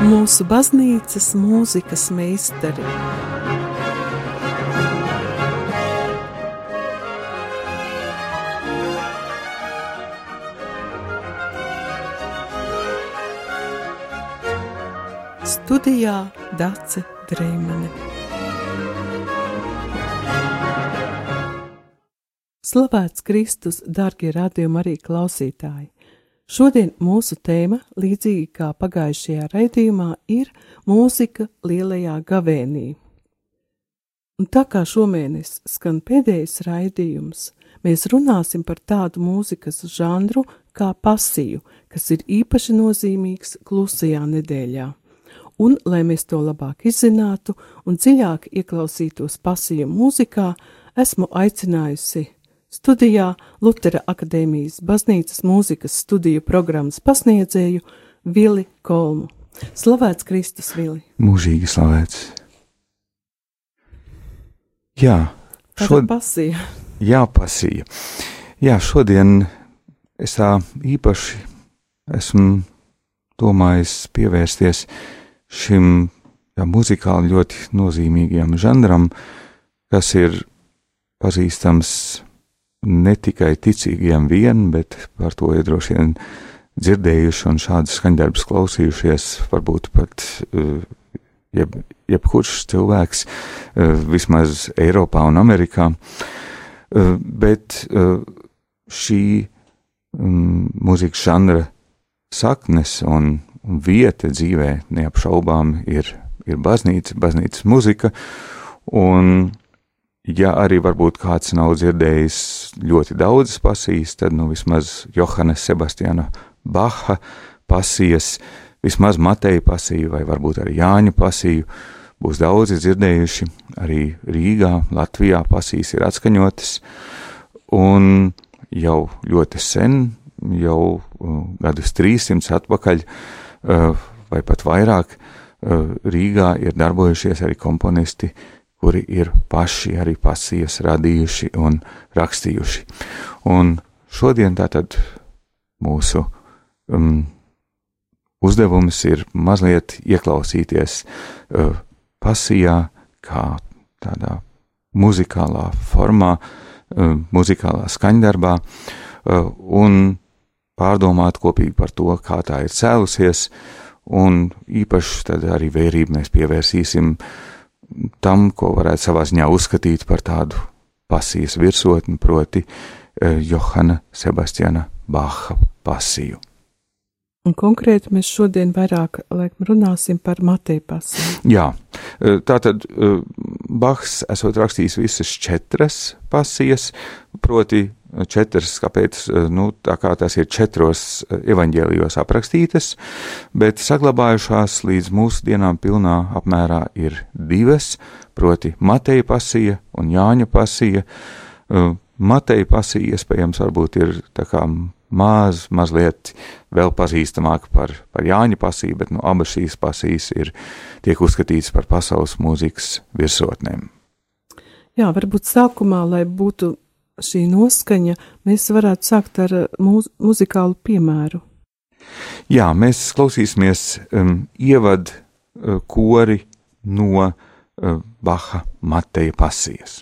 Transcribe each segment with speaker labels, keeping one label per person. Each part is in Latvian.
Speaker 1: mūsu baznīcas mūzikas meistari. Studijā Dace Dreimane. Slavēts Kristus, darbie radījumi arī klausītāji! Šodien mūsu tēma, līdzīgi kā pagājušajā raidījumā, ir mūzika lielajā gavēnī. Un tā kā šomēnes skan pēdējais raidījums, mēs runāsim par tādu mūzikas žanru kā pasiju, kas ir īpaši nozīmīgs klusajā nedēļā. Un, lai mēs to labāk izzinātu un dziļāk ieklausītos pasiju mūzikā, esmu aicinājusi Studijā Lutera akadēmijas baznīcas mūzikas studiju programmas pasniedzēju Vili Kolmu. Slavēts Kristus, Vili!
Speaker 2: Mūžīgi slavēts! Jā,
Speaker 1: šodien pasīja.
Speaker 2: Jā, pasīja. Jā, šodien es tā īpaši esmu domājis pievērsties šim jā, muzikāli ļoti nozīmīgajam žanram, kas ir pazīstams ne tikai ticīgiem vien, bet par to ir droši vien dzirdējuši un šādus skaņdarbus klausījušies, varbūt pat eh, jeb, jebkurš cilvēks, eh, vismaz Eiropā un Amerikā. Eh, bet šī mm, mūzikas žanra saknes un vieta dzīvē neapšaubām ir, ir baznīca, baznīcas muzika, un ja arī varbūt kāds nav dzirdējis ļoti daudzas pasijas, tad nu vismaz Johana Sebastiana Baha pasijas, vismaz Mateja pasiju vai varbūt arī Jāņa pasiju būs daudzi dzirdējuši, arī Rīgā, Latvijā pasijas ir atskaņotas, un jau ļoti sen, jau uh, gadus 300 atpakaļ, uh, vai pat vairāk, uh, Rīgā ir darbojušies arī komponisti, kuri ir paši arī pasijas radījuši un rakstījuši. Un šodien tātad mūsu um, uzdevums ir mazliet ieklausīties uh, pasijā kā tādā muzikālā formā, uh, muzikālā skaņdarbā uh, un pārdomāt kopīgi par to, kā tā ir cēlusies, un īpaši tad arī vērību mēs pievērsīsim uh, tam, ko varētu savā ziņā uzskatīt par tādu pasijas virsotni, proti eh, Johana Sebastiana Baha pasiju.
Speaker 1: Un konkrēti mēs šodien vairāk laikam runāsim par Mateja pasiju.
Speaker 2: Jā, eh, tātad eh, Bahs esot rakstījis visas četras pasijas, proti četras, kāpēc, eh, nu, tā kā tās ir četros eh, evaņģēlijos aprakstītas, bet saglabājušās līdz mūsu dienām pilnā apmērā ir divas, proti Mateja pasija un Jāņa pasija. Eh, Mateja pasija iespējams varbūt ir tā kā maz, mazliet vēl pazīstamāka par, par Jāņa pasiju, bet nu, abas šīs pasijas ir tiek uzskatītas par pasaules mūzikas virsotnēm.
Speaker 1: Jā, varbūt sākumā, lai būtu šī noskaņa, mēs varētu sākt ar mūz, muzikālu piemēru.
Speaker 2: Jā, mēs klausīsimies um, ievad uh, kori no uh, Baha Mateja pasijas.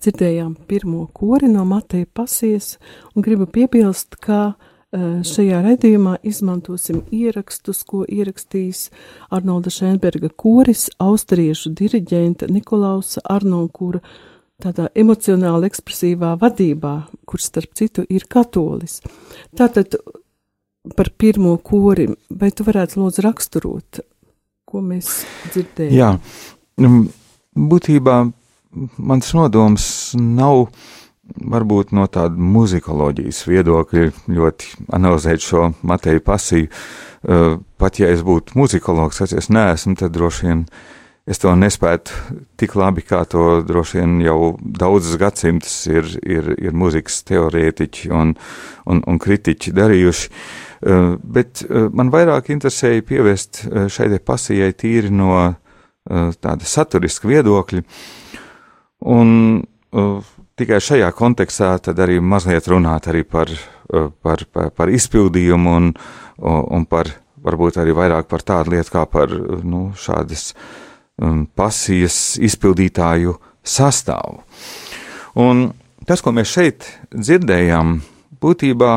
Speaker 1: Dzirdējām pirmo kori no Mateja pasijas un gribu piebilst, ka uh, šajā redzījumā izmantosim ierakstus, ko ierakstījis Arnolda Šenberga koris, austriešu diriģenta Nikolausa Arnonkura tādā emocionāli ekspresīvā vadībā, kurš starp citu ir katolis. Tātad par pirmo kori, vai tu varētu lūdzu raksturot, ko mēs dzirdējām?
Speaker 2: Jā, mm, būtībā mans nodoms nav varbūt no tāda muzikoloģijas viedokļa ļoti analizēt šo Mateju pasiju. Uh, pat ja es būtu muzikologs, kas es neesmu, tad droši vien es to nespētu tik labi, kā to droši vien jau daudzus gadsimtus ir, ir, ir muzikas teorētiķi un, un, un kritiķi darījuši. Uh, bet uh, man vairāk interesēja pievērst šai pasijai tīri no tāda saturiska viedokļa. Un uh, tikai šajā kontekstā tad arī mazliet runāt arī par, uh, par, par, par izpildījumu un, uh, un par varbūt arī vairāk par tādu lietu kā par nu, šādas um, pasijas izpildītāju sastāvu. Un tas, ko mēs šeit dzirdējām, būtībā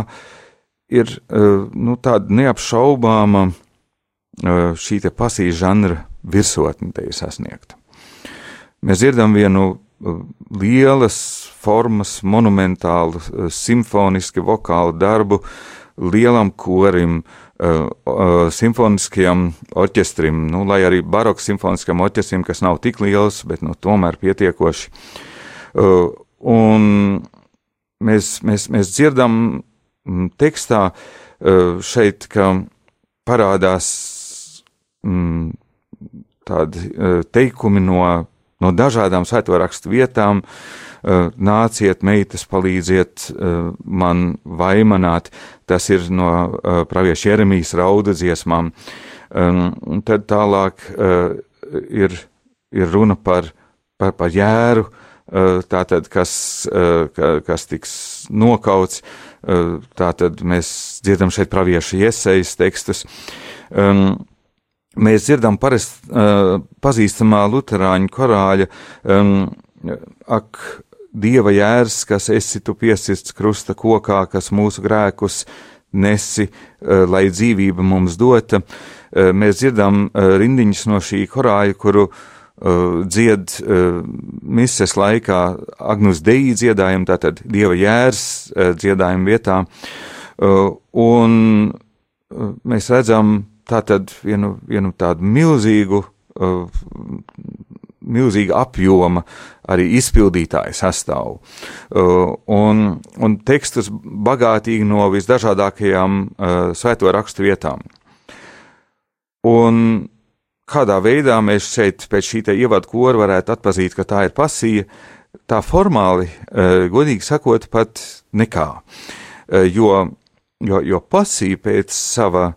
Speaker 2: ir uh, nu, tāda neapšaubāma uh, šī pasijas žanra virsotne te ir sasniegta. Mēs dzirdam vienu lielas formas, monumentālu, eh, simfonisku vokālu darbu lielam korim, uh, uh, simfoniskajam orķestrim, nu, lai arī baroks simfoniskam orķestrim, kas nav tik liels, bet nu, tomēr pietiekoši. Un mēs, mēs, mēs dzirdam mm, tekstā šeit, ka parādās mm, tādi teikumi no no dažādām svētvarakstu vietām. Uh, nāciet, meitas, palīdziet uh, man vaimanāt. Tas ir no uh, pravieša Jeremijas rauda dziesmām. Um, tad tālāk ir, ir runa par, par, par jēru, tātad, kas, kas tiks nokauts. Tātad mēs dzirdam šeit pravieša iesejas tekstus. Um, mēs dzirdam parasti uh, pazīstamā luterāņu korāļa um, ak, Dieva jērs, kas esi tu piesists krusta kokā, kas mūsu grēkus nesi, uh, lai dzīvība mums dota. Uh, mēs dzirdam uh, rindiņas no šī korāļa, kuru dzied mises laikā Agnus Dei dziedājumu, tātad Dieva jērs dziedājumu vietā. Un mēs redzam, tātad vienu, vienu tādu milzīgu, uh, milzīga apjoma arī izpildītāju sastāvu. Uh, un, un tekstus bagātīgi no visdažādākajām uh, svēto rakstu vietām. Un kādā veidā mēs šeit pēc šī ievadu kora varētu atpazīt, ka tā ir pasija, tā formāli, uh, godīgi sakot, pat nekā. Uh, jo, jo, jo pasija pēc sava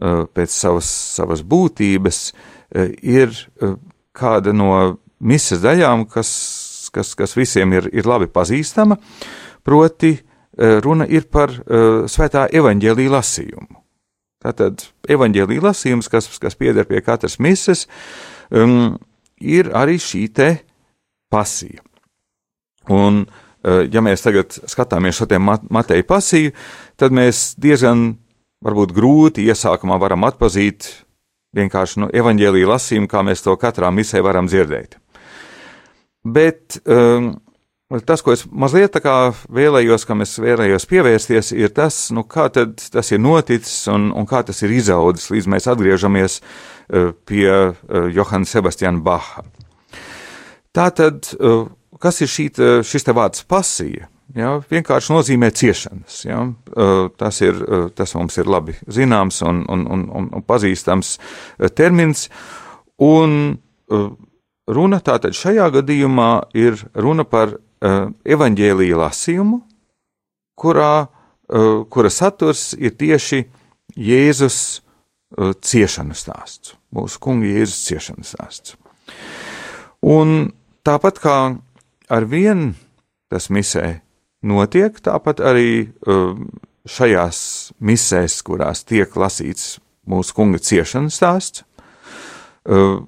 Speaker 2: pēc savas, savas būtības eh, ir eh, kāda no misijas daļām, kas, kas, kas visiem ir, ir labi pazīstama, proti runa ir par svētā evaņģēlīja lasījumu. Tātad evaņģēlīja lasījums, kas, kas pieder pie katras mises, um, ir arī šī te pasija. Un, ja mēs tagad skatāmies šo te Mateja pasiju, tad mēs diezgan varbūt grūti iesākumā varam atpazīt vienkārši no nu, evaņģēlīja lasījuma, kā mēs to katrā misē varam dzirdēt. Bet um, tas, ko es mazliet tā kā vēlējos, kam es vēlējos pievērsties, ir tas, nu, kā tad tas ir noticis un, un kā tas ir izaudzis, līdz mēs atgriežamies uh, pie uh, Johana Sebastiana Baha. Tātad, uh, kas ir šī, šis te vārds pasija? Ja, vienkārši nozīmē ciešanas. Ja. Tas, ir, tas mums ir labi zināms un, un, un, un pazīstams termins. Un runa tātad šajā gadījumā ir runa par evaņģēlīja lasījumu, kurā, kura saturs ir tieši Jēzus ciešanu stāsts, mūsu kunga Jēzus ciešanu stāsts. Un tāpat kā ar vienu tas misē notiek. Tāpat arī um, šajās misēs, kurās tiek lasīts mūsu kunga ciešanas stāsts, um,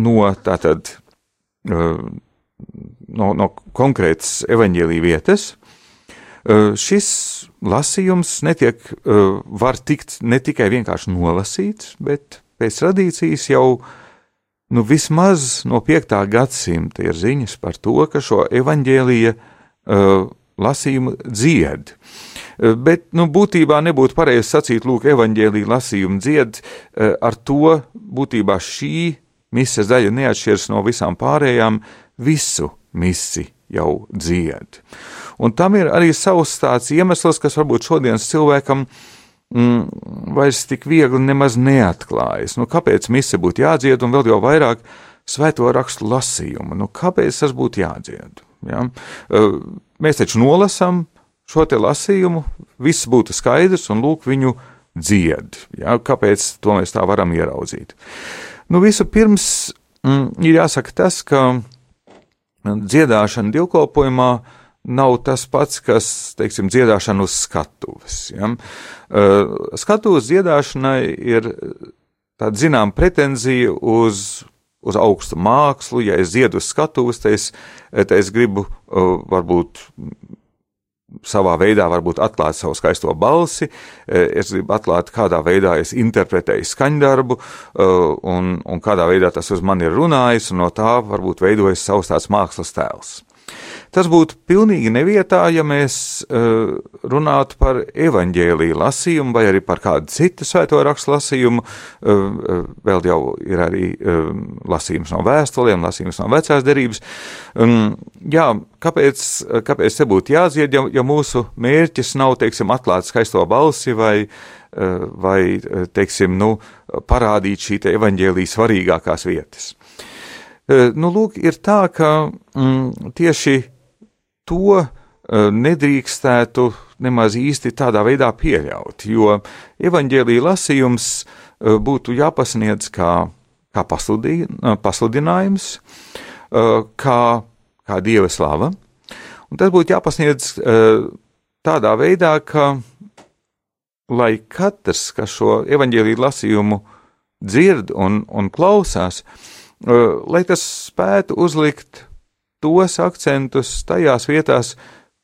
Speaker 2: no tātad um, no, no konkrētas evaņģēlīja vietas. Šis lasījums netiek, var tikt ne tikai vienkārši nolasīts, bet pēc tradīcijas jau nu, vismaz no 5. gadsimta ir ziņas par to, ka šo evaņģēlīja lasījumu dzied. Bet, nu, būtībā nebūtu pareizi sacīt, lūk, evaņģēlīja lasījumu dzied, ar to būtībā šī mises daļa neatšķiras no visām pārējām, visu misi jau dzied. Un tam ir arī savs tāds iemesls, kas varbūt šodienas cilvēkam mm, vairs tik viegli nemaz neatklājas. Nu, kāpēc mise būtu jādzied un vēl jau vairāk svēto rakstu lasījumu? Nu, kāpēc tas būtu jādzied? Ja? Mēs taču nolasām šo te lasījumu, viss būtu skaidrs un lūk viņu dzied. Ja? Kāpēc to mēs tā varam ieraudzīt? Nu, visu pirms mm, ir jāsaka tas, ka dziedāšana divkopojumā nav tas pats, kas, teiksim, dziedāšana uz skatuves. Ja? Skatuves dziedāšanai ir tāda zinām pretenzija uz, uz augstu mākslu. Ja es dziedu uz skatuves, tad es, tad es gribu uh, varbūt savā veidā varbūt atklāt savu skaisto balsi, es gribu atklāt, kādā veidā es interpretēju skaņdarbu, un, un kādā veidā tas uz mani ir runājis, un no tā varbūt veidojas savs tāds mākslas tēls. Tas būtu pilnīgi nevietā, ja mēs uh, runātu par evaņģēlīju lasījumu vai arī par kādu citu svēto rakstu lasījumu. Uh, vēl jau ir arī uh, lasījums no vēstulēm, lasījums no vecās derības. Um, jā, kāpēc, kāpēc te būtu jādzied, ja, ja mūsu mērķis nav, teiksim, atklāt skaisto balsi vai, vai teiksim, nu, parādīt šī te evaņģēlīja svarīgākās vietas? Nu, lūk, ir tā, ka mm, tieši to nedrīkstētu nemaz īsti tādā veidā pieļaut, jo evaņģēlīja lasījums būtu jāpasniedz kā, kā pasludī, pasludinājums, kā, kā dieva slava, un tas būtu jāpasniedz tādā veidā, ka lai katrs, kas šo evaņģēlīju lasījumu dzird un, un klausās, lai tas spētu uzlikt tos akcentus tajās vietās,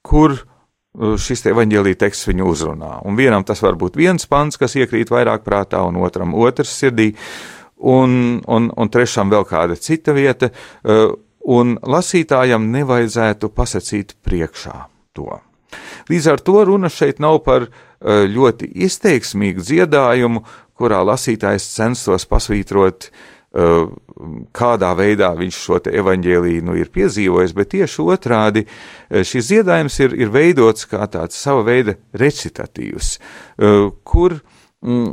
Speaker 2: kur uh, šis evaņģēlīja teksts viņu uzrunā. Un vienam tas var būt viens pants, kas iekrīt vairāk prātā, un otram otrs sirdī, un, un, un trešam vēl kāda cita vieta, uh, un lasītājam nevajadzētu pasakīt priekšā to. Līdz ar to runa šeit nav par uh, ļoti izteiksmīgu dziedājumu, kurā lasītājs censtos pasvītrot uh, kādā veidā viņš šo evaņģēlīju nu, ir piedzīvojis, bet tieši otrādi šis dziedājums ir, ir veidots kā tāds sava veida recitatīvs, kur mm,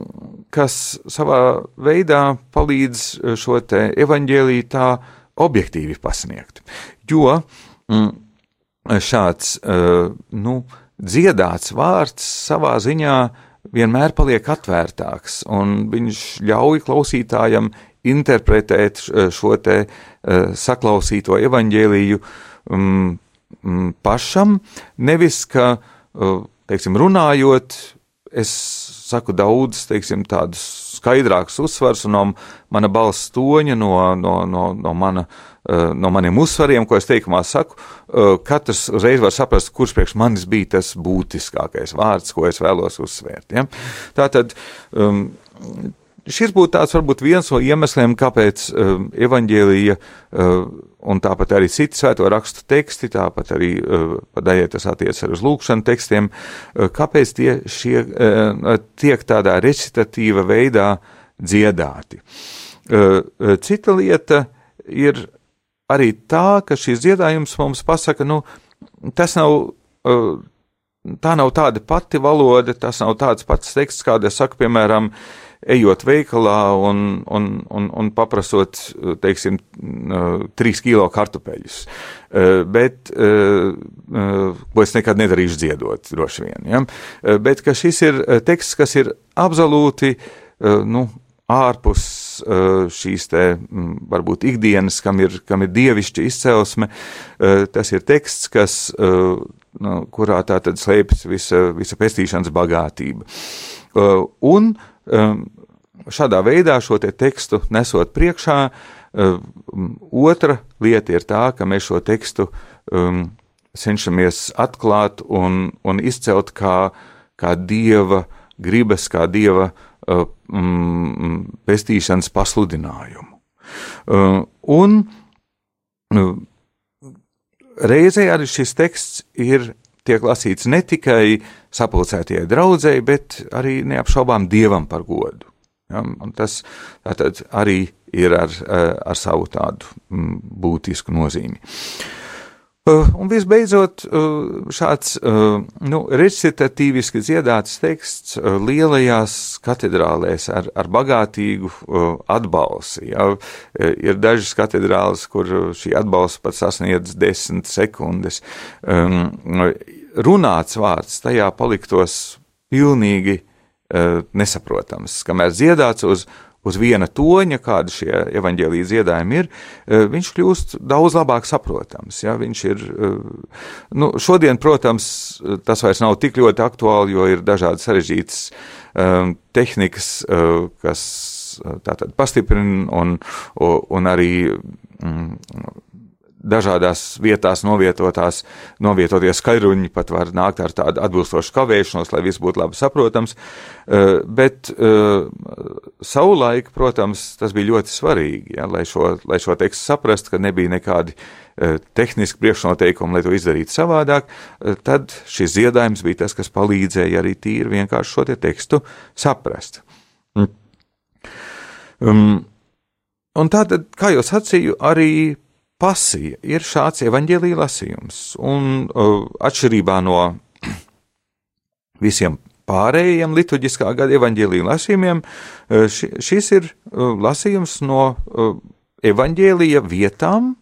Speaker 2: kas savā veidā palīdz šo evaņģēlīju tā objektīvi pasniegt. Jo mm, šāds nu, dziedāts vārds savā ziņā vienmēr paliek atvērtāks, un viņš ļauj klausītājam interpretēt šo te uh, saklausīto evaņģēliju um, um, pašam, nevis ka, uh, teiksim, runājot, es saku daudz, teiksim, tādus skaidrākus uzsvars no mana balss toņa, no, no, no, no, mana, no maniem uzsvariem, ko es teikumā saku, katrs reiz var saprast, kurš priekš manis bija tas būtiskākais vārds, ko es vēlos uzsvērt. Ja? Tātad, um, Šis būtu tāds varbūt viens no iemesliem, kāpēc uh, evaņģēlīja uh, un tāpat arī citi svēto rakstu teksti, tāpat arī uh, daļai tas attiec arī uz lūkšanu tekstiem, uh, kāpēc tie šie uh, tiek tādā recitatīva veidā dziedāti. Uh, uh, cita lieta ir arī tā, ka šis dziedājums mums pasaka, nu, tas nav. Uh, Tā nav tāda pati valoda, tas nav tāds pats teksts, kāda es saku, piemēram, uh, ejot veikalā un, un, un, un paprasot, teiksim, trīs kilo kartupeļus. Eh, bet, eh, eh, ko es nekad nedarīšu dziedot, droši vien. Ja? Bet ka šis ir teksts, kas ir absolūti, nu, ārpus šīs te varbūt ikdienas, kam ir, kam ir dievišķa izcelsme, tas ir teksts, kas, nu, kurā tā tad slēpjas visa, visa pestīšanas bagātība. Un šādā veidā šo te tekstu nesot priekšā, otra lieta ir tā, ka mēs šo tekstu um, cenšamies atklāt un, un izcelt kā, kā dieva gribas, kā dieva um, pestīšanas pasludinājumu. Uh, un uh, reizē arī šis teksts ir tiek lasīts ne tikai sapulcētajai draudzēji, bet arī neapšaubām dievam par godu. Ja, tas arī ir ar, ar savu tādu mm, būtisku nozīmi. Uh, un visbeidzot, uh, šāds uh, nu, recitatīviski dziedāts teksts lielajās katedrālēs ar, ar bagātīgu atbalsi. Ja. Ir dažas katedrāles, kur šī atbalsts pat sasniedz desmit sekundes. Um, runāts vārds tajā paliktos pilnīgi nesaprotams, kamēr dziedāts uz, uz viena toņa, kāda šie evaņģēlīja dziedājumi ir, eh, viņš kļūst daudz labāk saprotams. Ja? Viņš ir, eh, nu, šodien, protams, tas vairs nav tik ļoti aktuāli, jo ir dažādas sarežģītas um, tehnikas, uh, kas tātad pastiprina un, un arī um, dažādās vietās novietotās, novietotie skaļruņi pat var nākt ar tādu atbilstošu kavēšanos, lai viss būtu labi saprotams. Eh, bet uh, savulaik, protams, tas bija ļoti svarīgi, ja, lai, šo, lai šo tekstu saprastu, ka nebija nekādi uh, tehniski priekšnoteikumi, lai to izdarītu savādāk, tad šis ziedājums bija tas, kas palīdzēja arī tīri vienkārši šo te tekstu saprast. Um, un tātad, kā jau sacīju, arī pasija ir šāds evaņģēlīja lasījums, un uh, atšķirībā no visiem pārējiem liturģiskā gada evaņģēlīja lasījumiem, uh, ši, šis ir uh, lasījums no uh, evaņģēlīja vietām,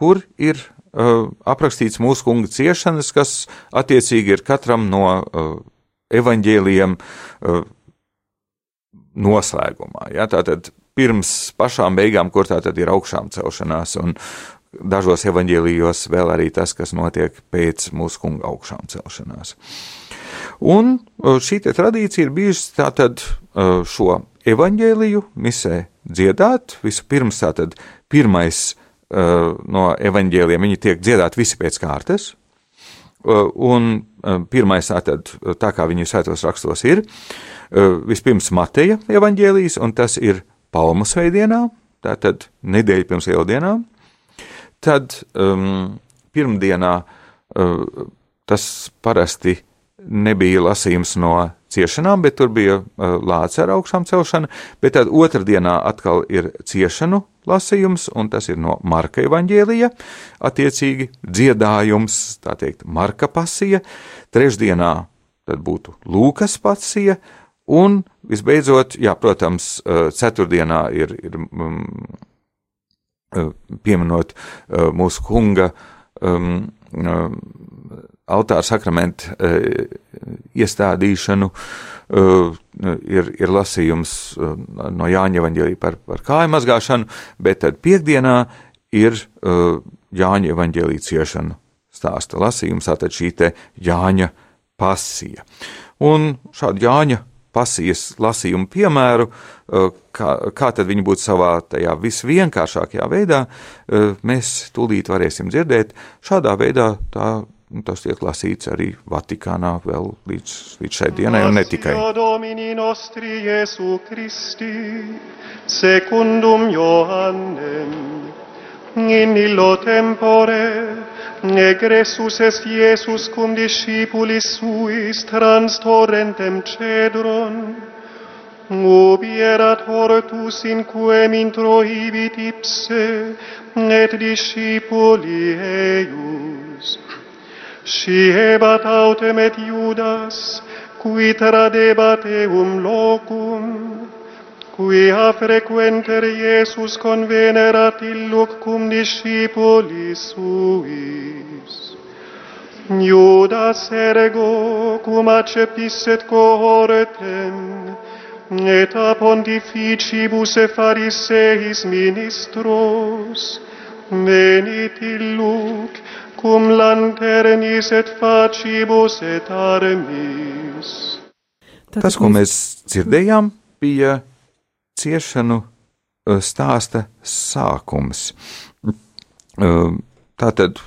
Speaker 2: kur ir uh, aprakstīts mūsu kunga ciešanas, kas attiecīgi ir katram no uh, evaņģēlījiem uh, noslēgumā. Ja? Tātad pirms pašām beigām, kur tā tad ir augšām celšanās, un dažos evaņģēlijos vēl arī tas, kas notiek pēc mūsu kunga augšām celšanās. Un šī tradīcija ir bijusi tātad šo evaņģēliju misē dziedāt, vispirms tātad pirmais no evaņģēliem, viņi tiek dziedāti visi pēc kārtas, un pirmais tātad, tā kā viņi svētos rakstos ir, vispirms Mateja evaņģēlijas, un tas ir palmu svētdienā, tātad nedēļa pirms lieldienām. Tad um, pirmdienā uh, tas parasti nebija lasījums no ciešanām, bet tur bija uh, lāca ar augšām celšana, bet tad otrdienā atkal ir ciešanu lasījums, un tas ir no Marka evaņģēlija, attiecīgi dziedājums, tā teikt, Marka pasija, trešdienā tad būtu Lūkas pasija, Un visbeidzot, jā, protams, eh, ceturtdienā ir, ir um, pieminot uh, mūsu kunga um, altāra sakramentu uh, iestādīšanu, ir, ir lasījums no Jāņa evaņģēlī par, par kāju mazgāšanu, bet tad piekdienā ir Jāņa evaņģēlī ciešanu stāsta lasījums, tātad šī te Jāņa pasija. Un šādu Jāņa pasijas lasījumu piemēru, eh, kā, kā tad viņi būtu savā tajā visvienkāršākajā veidā, eh, mēs tūlīt varēsim dzirdēt. Šādā veidā tā, tas tiek lasīts arī Vatikānā vēl līdz, līdz šai dienai un ne tikai. Secundum Johannem in illo tempore egressus est Iesus cum discipulis suis trans torrentem cedron, ubi erat hortus in quem introhibit ipse, et discipuli eius. Scebat autem et Judas, qui tradebat eum locum, quia frequenter Iesus convenerat illuc cum discipulis suis. Iudas ergo cum acceptisset cohortem, et a pontificibus e fariseis ministros, venit illuc cum lanternis et facibus et armis. Tas, ko mēs dzirdējām, bija ciešanu stāsta sākums. Tātad,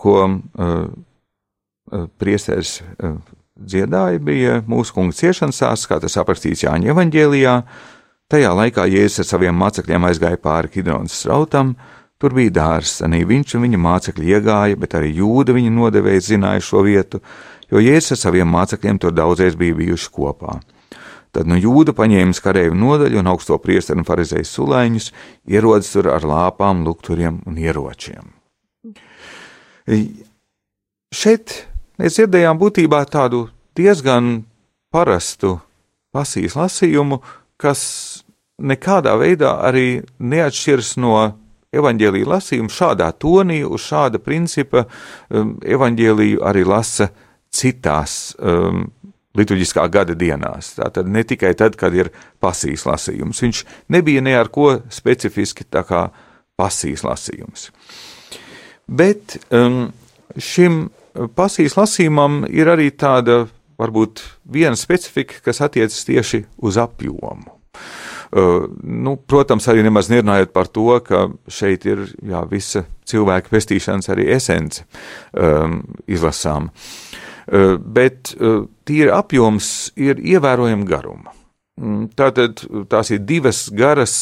Speaker 2: ko priesteris dziedāja, bija mūsu kunga ciešanas stāsts, kā tas aprakstīts Jāņa evaņģēlijā. Tajā laikā Jēzus ar saviem mācekļiem aizgāja pāri Kidronas strautam, tur bija dārzs, arī viņš un viņa mācekļi iegāja, bet arī jūda viņa nodevēja zināja šo vietu, jo Jēzus ar saviem mācekļiem tur daudzreiz bija bijuši kopā. Tad nu jūda paņēma kareivu nodaļu un augsto priesteru un farizēju sulēņus, ierodas tur ar lāpām, lukturiem un ieročiem. Šeit mēs dzirdējām būtībā tādu diezgan parastu pasīs lasījumu, kas nekādā veidā arī neatšķiras no evaņģēlīja lasījuma šādā tonī, uz šāda principa um, evaņģēlīju arī lasa citās um, liturģiskā gada dienās. Tātad ne tikai tad, kad ir pasīs lasījums. Viņš nebija ne ar ko specifiski tā kā pasīs lasījums. Bet um, šim pasīs lasījumam ir arī tāda, varbūt viena specifika, kas attiecas tieši uz apjomu. Uh, nu, protams, arī nemaz nerunājot par to, ka šeit ir jā, visa cilvēka pestīšanas arī esence um, izlasām. Uh, bet uh, tīri apjoms ir ievērojama garuma. Mm, tātad tās ir divas garas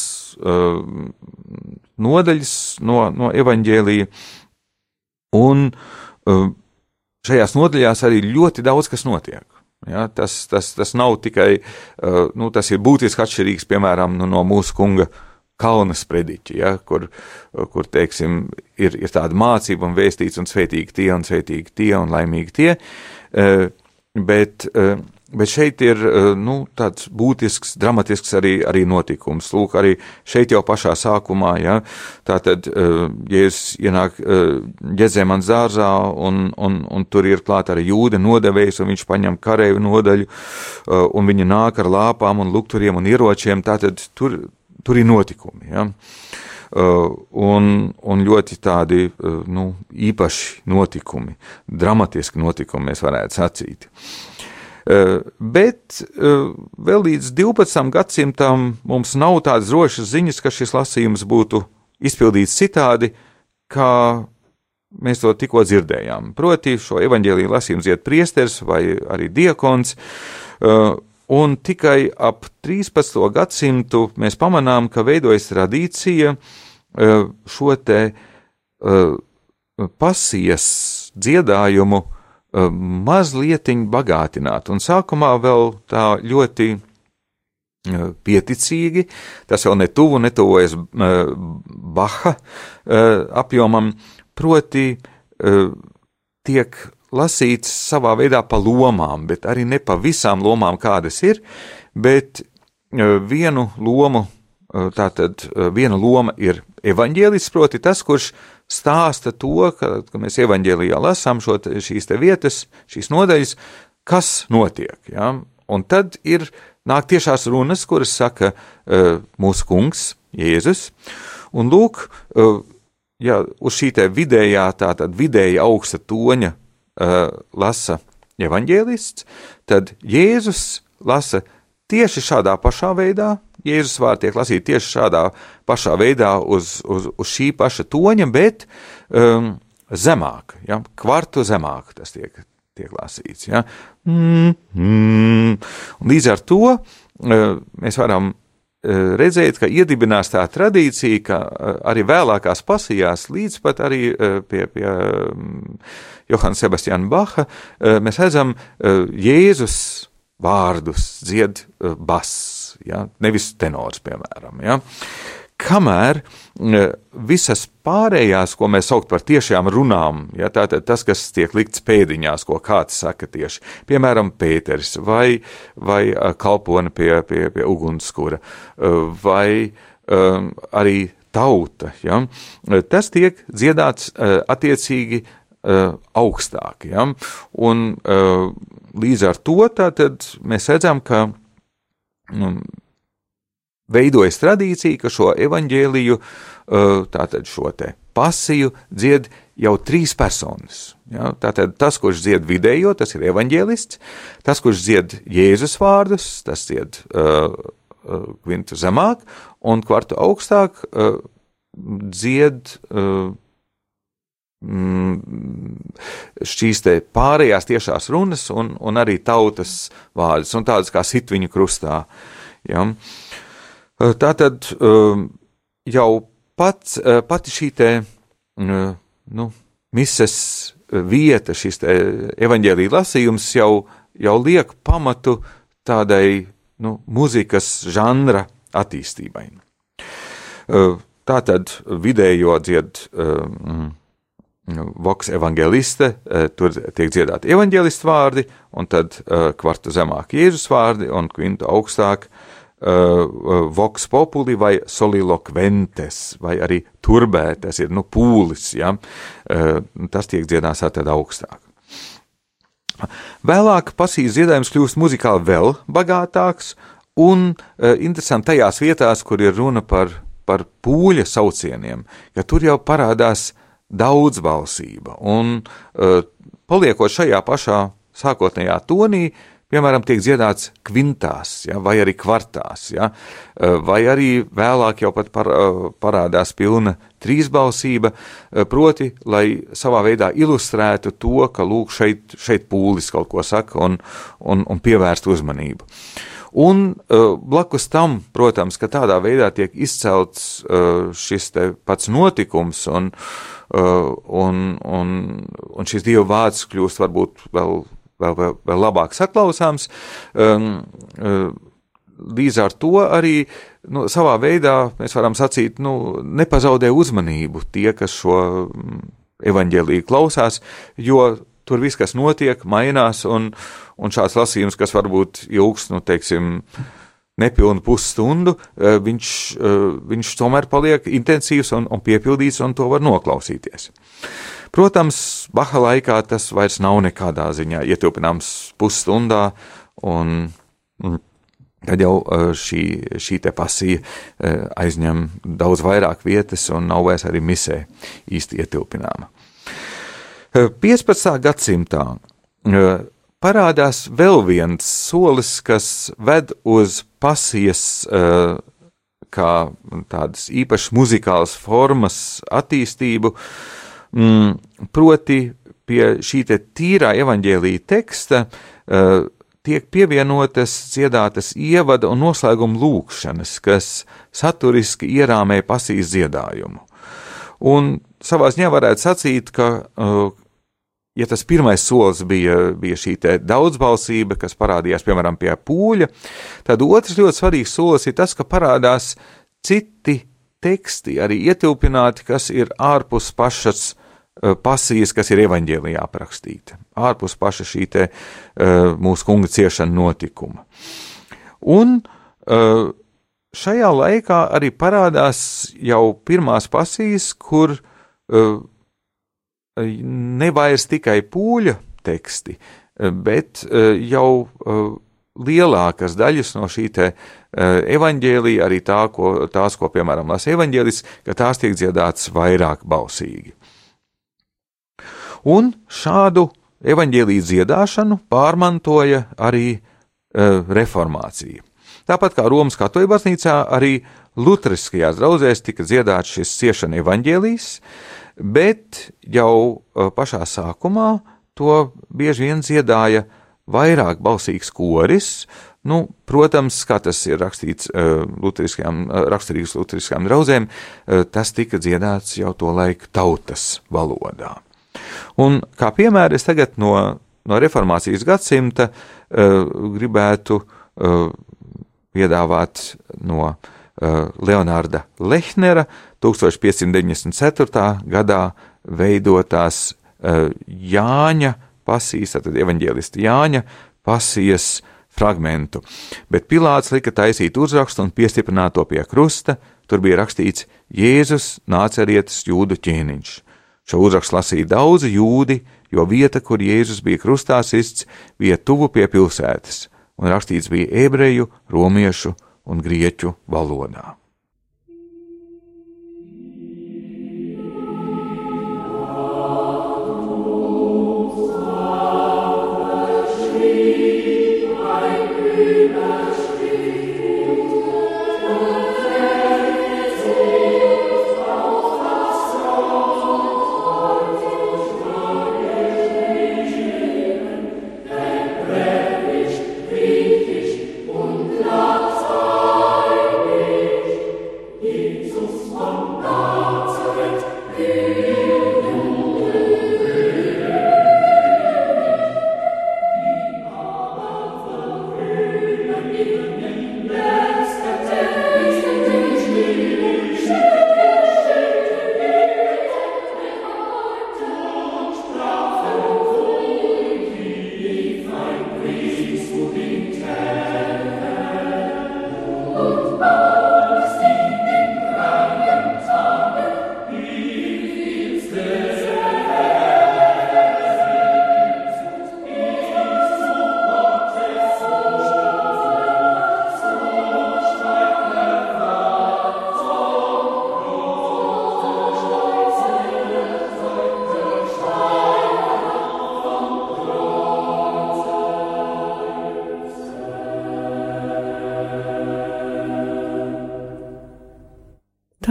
Speaker 2: nodaļas no, no evaņģēlīja, un šajās nodaļās arī ļoti daudz kas notiek. Ja, tas, tas, tas nav tikai, nu, tas ir būtiski atšķirīgs, piemēram, nu, no mūsu kunga kalna sprediķa, ja, kur, kur, teiksim, ir, ir tāda mācība un vēstīts un svētīgi tie un svētīgi tie un laimīgi tie, uh, bet Bet šeit ir nu, tāds būtisks, dramatisks arī, arī notikums. Lūk, arī šeit jau pašā sākumā, ja, tā tad eh, Jēzus ienāk ģezēmans eh, dārzā, un, un, un tur ir klāt arī jūda nodevējs, un viņš paņem kareivu nodaļu, un viņa nāk ar lāpām un lukturiem un ieročiem, tātad tur, tur ir notikumi. Ja. Uh, un, un ļoti tādi uh, nu, īpaši notikumi, dramatiski notikumi, mēs varētu sacīt. Eh, bet eh, vēl līdz 12. gadsimtam mums nav tādas drošas ziņas, ka šis lasījums būtu izpildīts citādi, kā mēs to tikko dzirdējām. Proti, šo evaņģēlīju lasījumu ziet priesteris vai arī diakons, eh, un tikai ap 13. gadsimtu mēs pamanām, ka veidojas tradīcija šo te pasijas dziedājumu Uh, mazliet bagātināt. Un sākumā vēl tā ļoti pieticīgi, tas vēl ne tuvu, netuvojas Baha apjomam, proti tiek lasīts savā veidā pa lomām, bet arī ne pa visām lomām, kādas ir, bet vienu lomu, tātad viena loma ir evaņģēlis, proti tas, kurš stāsta to, ka, ka mēs evaņģēlijā lasām šo, šīs te vietas, šīs nodaļas, kas notiek. Ja? Un tad ir nāk tiešās runas, kuras saka mūsu kungs, Jēzus, un lūk, ja uz šī te vidējā, tātad vidēja augsta toņa uh, lasa evaņģēlists, tad Jēzus lasa tieši šādā pašā veidā, Jēzus vārdi tiek lasīti tieši šādā pašā veidā uz, uz, uz šī paša toņa, bet um, zemāk, ja, kvartu zemāk tas tiek, tiek lasīts. Ja. Mm, mm. Līdz ar to uh, mēs varam redzēt, ka iedibinās tā tradīcija, ka uh, arī vēlākās pasījās, līdz pat arī uh, pie, pie um, Johana Sebastiana Baha, uh, mēs redzam uh, Jēzus vārdus dzied uh, bass ja? nevis tenors, piemēram. Ja? Kamēr visas pārējās, ko mēs saucam par tiešām runām, ja, tātad tas, kas tiek likts pēdiņās, ko kāds saka tieši, piemēram, Pēters vai, vai kalpone pie, pie, pie ugunskura, vai um, arī tauta, ja, tas tiek dziedāts attiecīgi augstāk. Ja, un līdz ar to mēs redzam, ka nu, veidojas tradīcija, ka šo evaņģēliju, uh, tātad šo te pasiju, dzied jau trīs personas. Ja? Tātad tas, kurš dzied vidējo, tas ir evaņģēlists, tas, kurš dzied Jēzus vārdus, tas dzied uh, kvintu zemāk, un kvartu augstāk dzied mm, šīs pārējās tiešās runas un, un arī tautas vārdas, un tādas kā sit viņu krustā. Ja. Tā tad jau pats, pati šī te, nu, mises vieta, šis evaņģēlīja lasījums jau, jau liek pamatu tādai nu, mūzikas žanra attīstībai. Tā tad vidējo dzied um, Voks evangeliste, tur tiek dziedāti evanģēlistu vārdi, un tad kvartu zemāk Jēzus vārdi, un kvintu augstāk uh, voks populi vai solilokventes, vai arī turbē, tas ir, nu, pūlis, ja, uh, tas tiek dziedāts tad augstāk. Vēlāk pasīs dziedājums kļūst muzikāli vēl bagātāks un uh, interesanti tajās vietās, kur ir runa par, par pūļa saucieniem, ka tur jau parādās daudzbalsība un uh, paliekot šajā pašā sākotnējā tonī, piemēram, tiek dziedāts kvintās, ja, vai arī kvartās, ja, vai arī vēlāk jau pat par, parādās pilna trīsbalsība, proti, lai savā veidā ilustrētu to, ka lūk, šeit, šeit pūlis kaut ko saka un, un, un pievērst uzmanību. Un blakus tam, protams, ka tādā veidā tiek izcelts šis pats notikums, un, un, un, un šis dievu vārds kļūst varbūt vēl vēl, vēl, vēl labāk saklausāms. Um, uh, Līdz ar to arī nu, savā veidā mēs varam sacīt, nu, nepazaudē uzmanību tie, kas šo mm, evaņģēlīju klausās, jo tur viss, kas notiek, mainās, un, un šāds lasījums, kas varbūt ilgs, nu, teiksim, nepilnu pusstundu, uh, viņš, uh, viņš tomēr paliek intensīvs un, un piepildīts, un to var noklausīties. Protams, Baha laikā tas vairs nav nekādā ziņā ietilpināms pusstundā, un, tad jau eh, šī, šī te pasija eh, aizņem daudz vairāk vietas un nav vairs arī misē īsti ietilpināma. 15. Eh, gadsimtā parādās vēl viens solis, kas ved uz pasijas kā tādas īpašas muzikālas formas attīstību, uh, Mm, proti, pie šī tīrā evaņģēlīja teksta uh, tiek pievienotas dziedātas ievada un noslēguma lūkšanas, kas saturiski ierāmē pasīs dziedājumu. Un savā ziņā varētu sacīt, ka, uh, ja tas pirmais solis bija, bija šī daudzbalsība, kas parādījās piemēram pie pūļa, tad otrs ļoti svarīgs solis ir tas, ka parādās citi teksti, arī ietilpināti, kas ir ārpus pašas uh, pasijas, kas ir evaņģēlijā aprakstīta, ārpus paša šī te uh, mūsu kunga ciešana notikuma. Un uh, šajā laikā arī parādās jau pirmās pasijas, kur nevairs tikai pūļa teksti, bet jau lielākas daļas no šī te uh, evaņģēlija, arī tā, ko, tās, ko, piemēram, lasa evaņģēlis, ka tās tiek dziedātas vairāk balsīgi. Un šādu evaņģēlīju dziedāšanu pārmantoja arī uh, reformācija. Tāpat kā Romas katoļu baznīcā, arī Lutriskajās draudzēs tika dziedāts šis ciešana evaņģēlijs, bet jau uh, pašā sākumā to bieži vien dziedāja vairāk balsīgs koris. Nu, protams, kā tas ir rakstīts uh, luteriskajām, uh, raksturīgs luteriskajām draudzēm, uh, tas tika dziedāts jau to laiku tautas valodā. Un kā piemēra es tagad no, no reformācijas gadsimta gribētu piedāvāt no Leonārda Lehnera 1594. gadā veidotās Jāņa pasijas, tad evaņģēlista Jāņa pasijas fragmentu, bet Pilārs lika taisīt uzrakstu un piestiprināt to pie krusta, tur bija rakstīts Jēzus nācerietis jūdu ķēniņš. Šo uzrakstu lasīja daudzi jūdi, jo vieta, kur Jēzus bija krustā sists, bija tuvu pie pilsētas, un rakstīts bija ebreju, romiešu un grieķu valodā.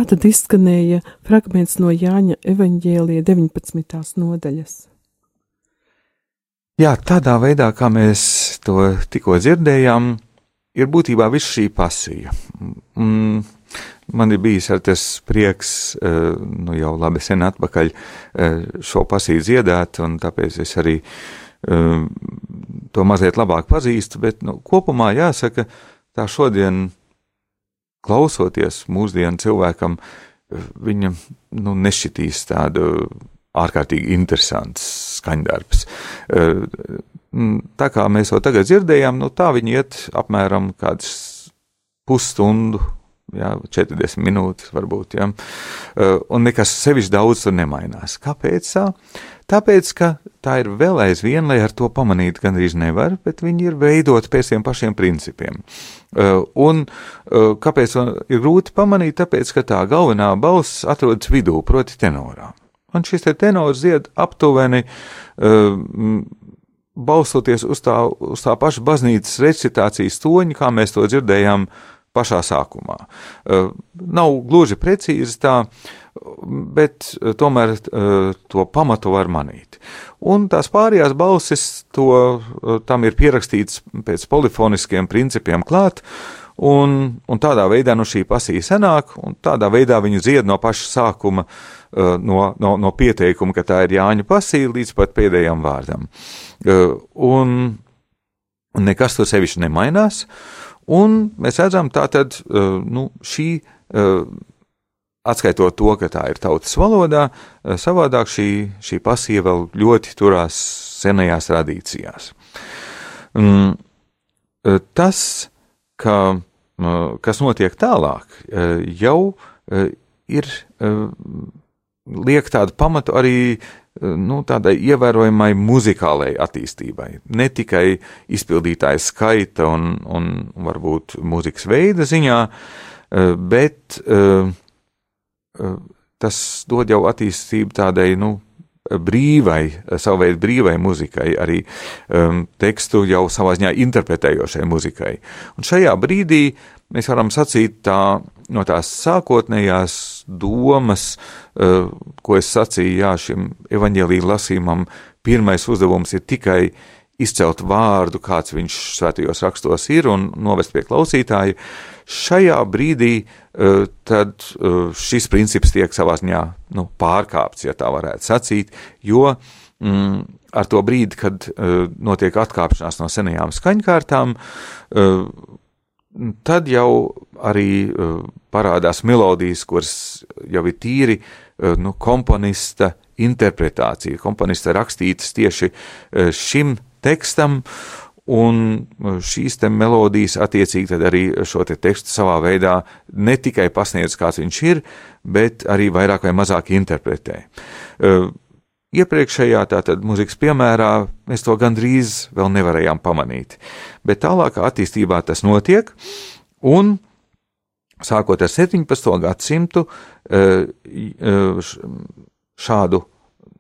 Speaker 1: Tātad izskanēja fragments no Jāņa evaņģēlija 19. nodaļas.
Speaker 2: Jā, tādā veidā, kā mēs to tikko dzirdējām, ir būtībā viss šī pasija. Mm, man ir bijis ar tas prieks, eh, nu jau labi sen atpakaļ eh, šo pasiju dziedāt, un tāpēc es arī eh, to mazliet labāk pazīstu, bet nu, kopumā jāsaka, tā šodien klausoties mūsdienu cilvēkam, viņa nu, nešķitīs tādu ārkārtīgi interesants skaņdarbs. Tā kā mēs jau tagad dzirdējām, nu, tā viņi iet apmēram kāds pusstundu, jā, 40 minūtes varbūt, jā, un nekas sevišķi daudz tur nemainās. Kāpēc tā? Tāpēc, ka tā ir vēl aizvien, lai ar to pamanītu, gandrīz nevar, bet viņi ir veidoti pēc tiem pašiem principiem. Un kāpēc ir grūti pamanīt? Tāpēc, ka tā galvenā balss atrodas vidū, proti tenorā. Un šis te tenors dzied aptuveni, uh, balstoties uz tā, uz tā paša baznīcas recitācijas toņa, kā mēs to dzirdējām pašā sākumā. Nav gluži precīzi tā, bet tomēr uh, to pamatu var manīt. Un tās pārējās balsis to, uh, tam ir pierakstīts pēc polifoniskiem principiem klāt, un, un tādā veidā nu šī pasīja senāk, un tādā veidā viņu dzied no paša sākuma no, no, no pieteikuma, ka tā ir Jāņa pasīva līdz pat pēdējam vārdam. Un nekas tur sevišķi nemainās, un mēs redzam tātad, nu, šī, atskaitot to, ka tā ir tautas valodā, savādāk šī, šī pasīva vēl ļoti turās senajās tradīcijās. Mm, tas, ka, kas notiek tālāk, jau ir liek tādu pamatu arī nu, tādai ievērojamai muzikālai attīstībai. Ne tikai izpildītāja skaita un, un varbūt mūzikas veida ziņā, eh, bet eh, eh, tas dod jau attīstību tādai, nu, brīvai, savu veidu brīvai muzikai, arī um, tekstu jau savā ziņā interpretējošai muzikai. Un šajā brīdī mēs varam sacīt tā no tās sākotnējās domas, uh, ko es sacīju, jā, šim evaņģēlīja lasījumam, pirmais uzdevums ir tikai izcelt vārdu, kāds viņš svētajos rakstos ir, un novest pie klausītāja. Šajā brīdī uh, tad uh, šis princips tiek savā ziņā nu, pārkāpts, ja tā varētu sacīt, jo mm, ar to brīdi, kad uh, notiek atkāpšanās no senajām skaņkārtām, tad jau arī parādās melodijas, kuras jau ir tīri nu, komponista interpretācija, komponista rakstītas tieši šim tekstam, un šīs te melodijas attiecīgi arī šo te tekstu savā veidā ne tikai pasniedz, kāds viņš ir, bet arī vairāk vai mazāk interpretē. Iepriekšējā tātad mūzikas piemērā mēs to gandrīz vēl nevarējām pamanīt, bet tālākā attīstībā tas notiek, un sākot ar 17. gadsimtu šādu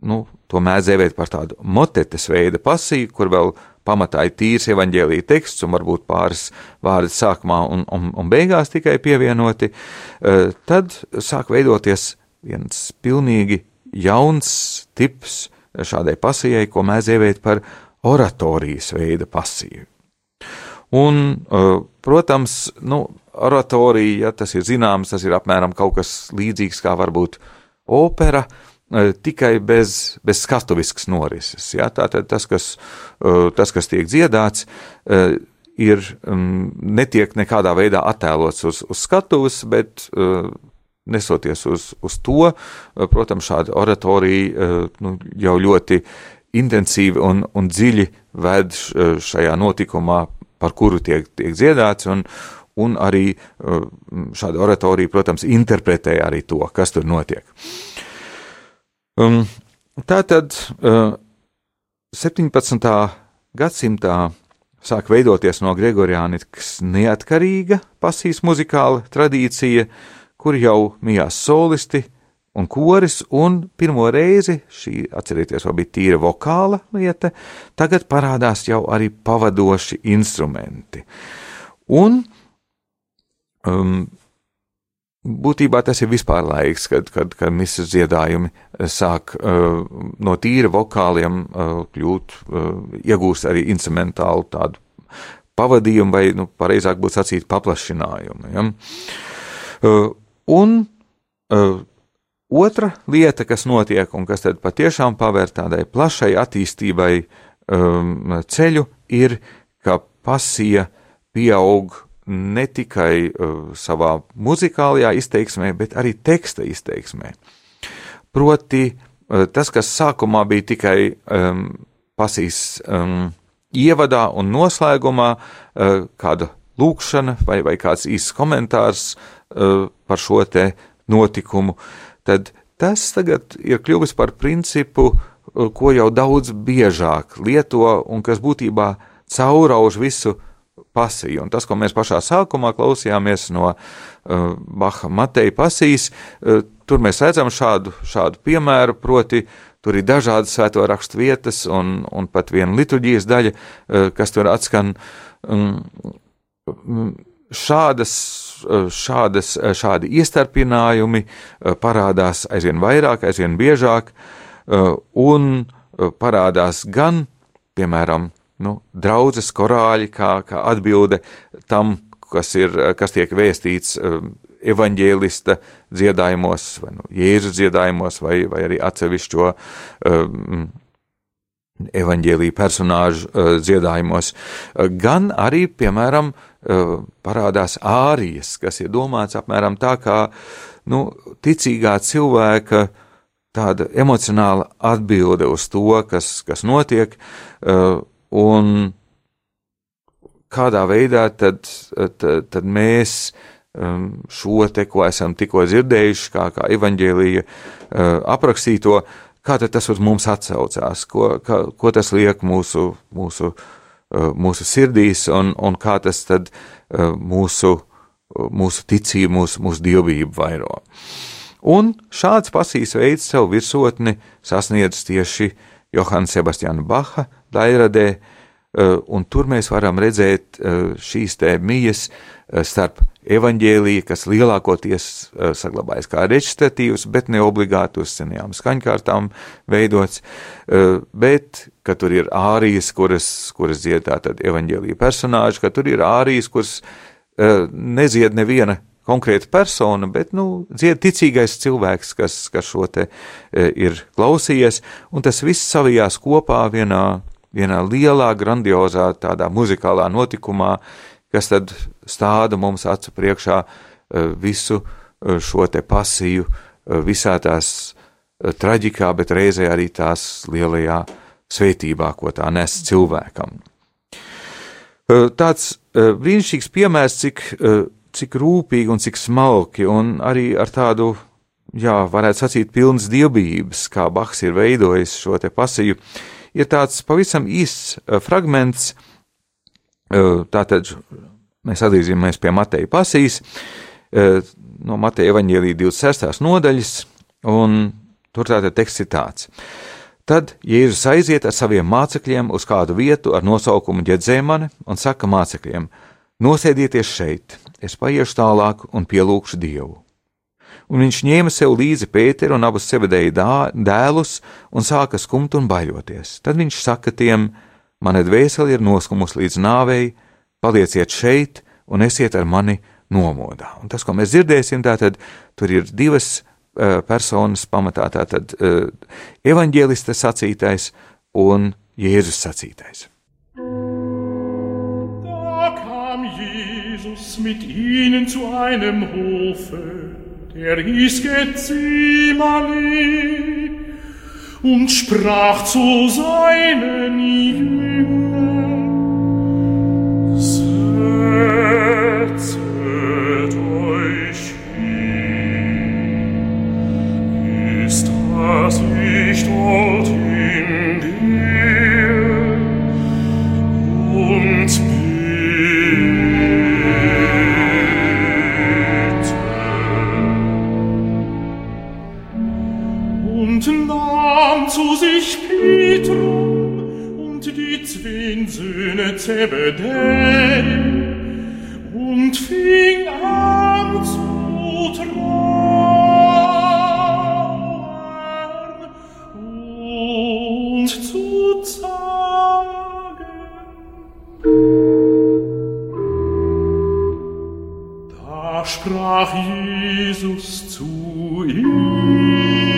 Speaker 2: nu, to mēdz dēvēt par tādu motetes veida pasīvu, kur vēl pamatā ir tīrs evaņģēlīja teksts un varbūt pāris vārdi sākumā un, un, un beigās tikai pievienoti, e, tad sāk veidoties viens pilnīgi jauns tips šādai pasijai, ko mēdz dēvēt par oratorijas veida pasīvu. Un, e, protams, nu, oratorija, ja tas ir zināms, tas ir apmēram kaut kas līdzīgs kā varbūt opera, uh, tikai bez, bez skatuviskas norises. Ja? Tātad tas kas, eh, tas, kas tiek dziedāts, eh, ir, mm, netiek nekādā veidā attēlots uz, uz skatuves, bet nesoties uz, uz to, protams, šāda oratorija nu, jau ļoti intensīvi un, un dziļi ved šajā notikumā, par kuru tiek, tiek dziedāts, un, un arī šāda oratorija, protams, interpretē arī to, kas tur notiek. Um, tā tad uh, 17. gadsimtā sāk veidoties no Gregoriānikas neatkarīga pasīs muzikāla tradīcija, kur jau mijās solisti un koris, un pirmo reizi šī, atcerieties, vēl bija tīra vokāla lieta, tagad parādās jau arī pavadoši instrumenti. Un um, būtībā tas ir vispār laiks, kad, kad, kad misijas dziedājumi sāk uh, no tīra vokāliem uh, kļūt, uh, iegūst arī instrumentālu tādu pavadījumu, vai, nu, pareizāk būtu sacīt, paplašinājumu. Ja? Uh, un uh, otra lieta, kas notiek un kas tad patiešām pavēr tādai plašai attīstībai um, ceļu, ir, ka pasija pieaug ne tikai uh, savā muzikālajā izteiksmē, bet arī teksta izteiksmē. Proti, uh, tas, kas sākumā bija tikai um, pasīs um, ievadā un noslēgumā, uh, kāda lūkšana vai, vai kāds īsts komentārs uh, par šo te notikumu, tad tas tagad ir kļuvis par principu, uh, ko jau daudz biežāk lieto un kas būtībā caurauž visu pasiju. Un tas, ko mēs pašā sākumā klausījāmies no uh, Baha Mateja pasijas, uh, tur mēs redzam šādu, šādu piemēru, proti, tur ir dažādas svēto rakstu vietas un, un pat viena liturģijas daļa, uh, kas tur atskan. Um, šādas, uh, šādas, uh, šādi iestarpinājumi uh, parādās aizvien vairāk, aizvien biežāk, un parādās gan, piemēram, nu, draudzes korāļi, kā, kā atbilde tam, kas, ir, kas tiek vēstīts um, evaņģēlista dziedājumos, vai nu, Jēzus dziedājumos, vai, vai arī atsevišķo um, evaņģēlīju personāžu uh, dziedājumos, uh, gan arī, piemēram, uh, parādās ārijas, kas ir domāts apmēram tā kā nu, ticīgā cilvēka tāda emocionāla atbilde uz to, kas, kas notiek, uh, un kādā veidā tad, tad, tad mēs um, šo te, ko esam tikko dzirdējuši, kā, kā evaņģēlīja uh, aprakstīto, kā tas uz mums atsaucās, ko, kā, ko tas liek mūsu, mūsu, uh, mūsu sirdīs un, un kā tas tad uh, mūsu, mūsu ticību, mūsu, mūsu dievību vairo. Un šāds pasīs veids savu virsotni sasniedz tieši Johana Sebastiāna Baha daļradē, eh, un tur mēs varam redzēt eh, šīs te mijas eh, starp evaņģēliju, kas lielākoties saglabājas kā reģistratīvs, bet ne obligāti uz senajām skaņkārtām veidots, bet, ka tur ir ārijas, kuras, kuras dzied tātad evaņģēlija personāži, ka tur ir ārijas, kuras nezied neviena konkrēta persona, bet, nu, ticīgais cilvēks, kas, kas šo te ir klausījies, un tas viss savijās kopā vienā vienā lielā, grandiozā, tādā muzikālā notikumā, kas tad stāda mums acu priekšā eh, visu eh, šo te pasiju, visā tās traģikā, bet reizē arī tās lielajā svētībā, ko tā nes cilvēkam. Tāds brīnišķīgs piemērs, cik, cik rūpīgi un cik smalki, un arī ar tādu, jā, varētu sacīt, pilnas dievbijības, kā Bahs ir veidojis šo te pasiju, ir tāds pavisam īsts uh, fragments, uh, tātad mēs atgriezīsimies pie Mateja pasīs, uh, no Mateja evaņģēlīja 26. nodaļas, un tur tātad teksts ir tāds. Tad Jēzus aiziet ar saviem mācekļiem uz kādu vietu ar nosaukumu Ģedzēmane un saka mācekļiem: Nosēdieties šeit, es paiešu tālāk un pielūgšu Dievu un viņš ņēma sev līdzi Pēteru un abus sebedēja dēlus un sāka skumt un baļoties. Tad viņš saka tiem: Mana dvēsele ir noskumusi līdz nāvei, palieciet šeit un esiet ar mani nomodā. Un tas, ko mēs dzirdēsim, tātad tur ir divas uh, personas pamatā, tātad uh, evaņģēlista sacītais un Jēzus sacītais.
Speaker 3: Mit ihnen zu einem Hofe er hieß Gethsemane und sprach zu seinen Jüngern, zwin Söhne zebedel und fing an zu trauern und zu zagen. Da sprach Jesus zu ihm,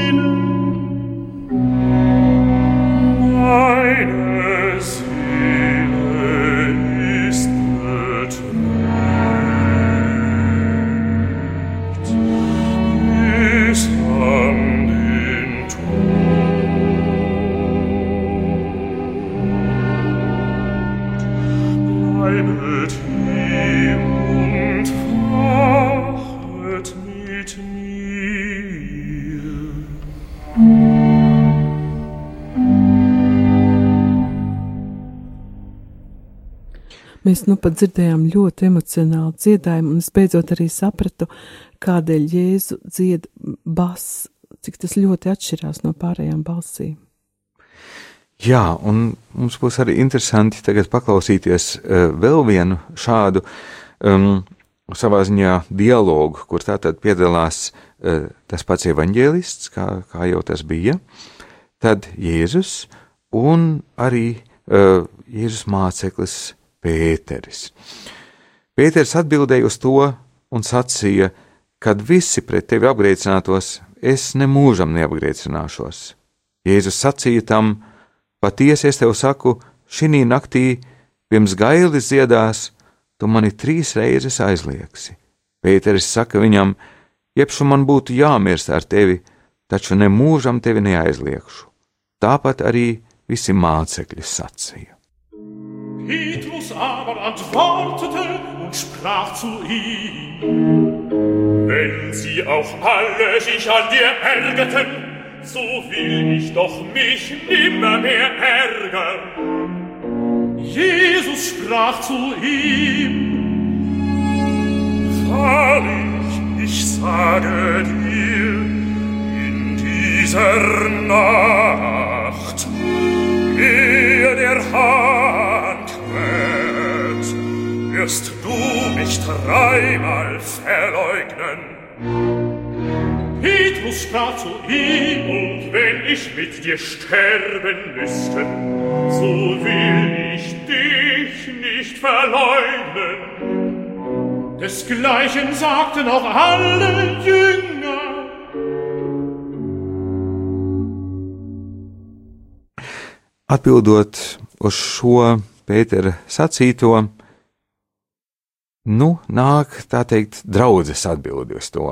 Speaker 1: Mēs nu pat dzirdējām ļoti emocionālu dziedājumu, un es beidzot arī sapratu, kādēļ Jēzu dzied bass, cik tas ļoti atšķirās no pārējām balsīm.
Speaker 2: Jā, un mums būs arī interesanti tagad paklausīties uh, vēl vienu šādu um, savā ziņā dialogu, kur tātad piedalās uh, tas pats evaņģēlists, kā, kā jau tas bija, tad Jēzus un arī uh, Jēzus māceklis Pēteris. Pēters atbildēja uz to un sacīja, kad visi pret tevi apgriezinātos, es nemūžam neapgriezināšos. Jēzus sacīja tam, patiesi es tev saku, šī naktī pirms gailis dziedās, tu mani trīs reizes aizliegsi. Pēteris saka viņam, jebšu man būtu jāmirst ar tevi, taču nemūžam tevi neaizliegšu. Tāpat arī visi mācekļi sacīja.
Speaker 3: Petrus aber antwortete und sprach zu ihm, Wenn sie auch alle sich an dir ärgerten, so will ich doch mich nimmer mehr ärgern. Jesus sprach zu ihm, Wahrlich, ich sage dir, in dieser Nacht, ehe der Hahn mich dreimal verleugnen. Petrus sprach zu ihm, und wenn ich mit dir sterben müsste, so will ich dich nicht verleugnen. Desgleichen sagten auch alle Jünger.
Speaker 2: Atbildot uz šo Pētera sacīto, nu, nāk tā teikt, draudzes atbildi uz to.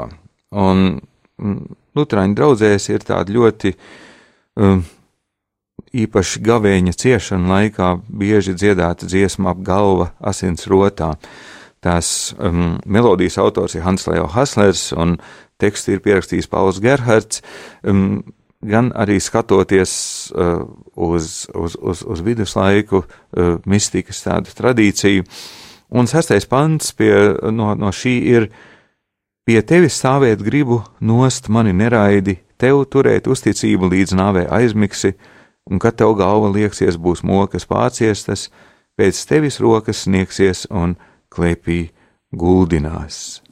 Speaker 2: Un mm, Lutāņu draugzēs ir tāda ļoti um, īpaši gavēņa ciešana laikā bieži dziedāta dziesma ap galva asins rotā. Tās um, melodijas autors ir Hans Leo Haslers un tekstu ir pierakstījis Pauls Gerhards. Um, gan arī skatoties uh, uz, uz, uz, uz viduslaiku uh, mistikas tādu tradīciju. Un sastais pants pie, no, no šī ir: Pie tevis stāvēt gribu, nost mani neraidi, tev turēt uzticību līdz nāvē aizmigsi, un kad tev galva lieksies būs mokas pārciestas, pēc tevis rokas sniegsies un klēpī guldinās.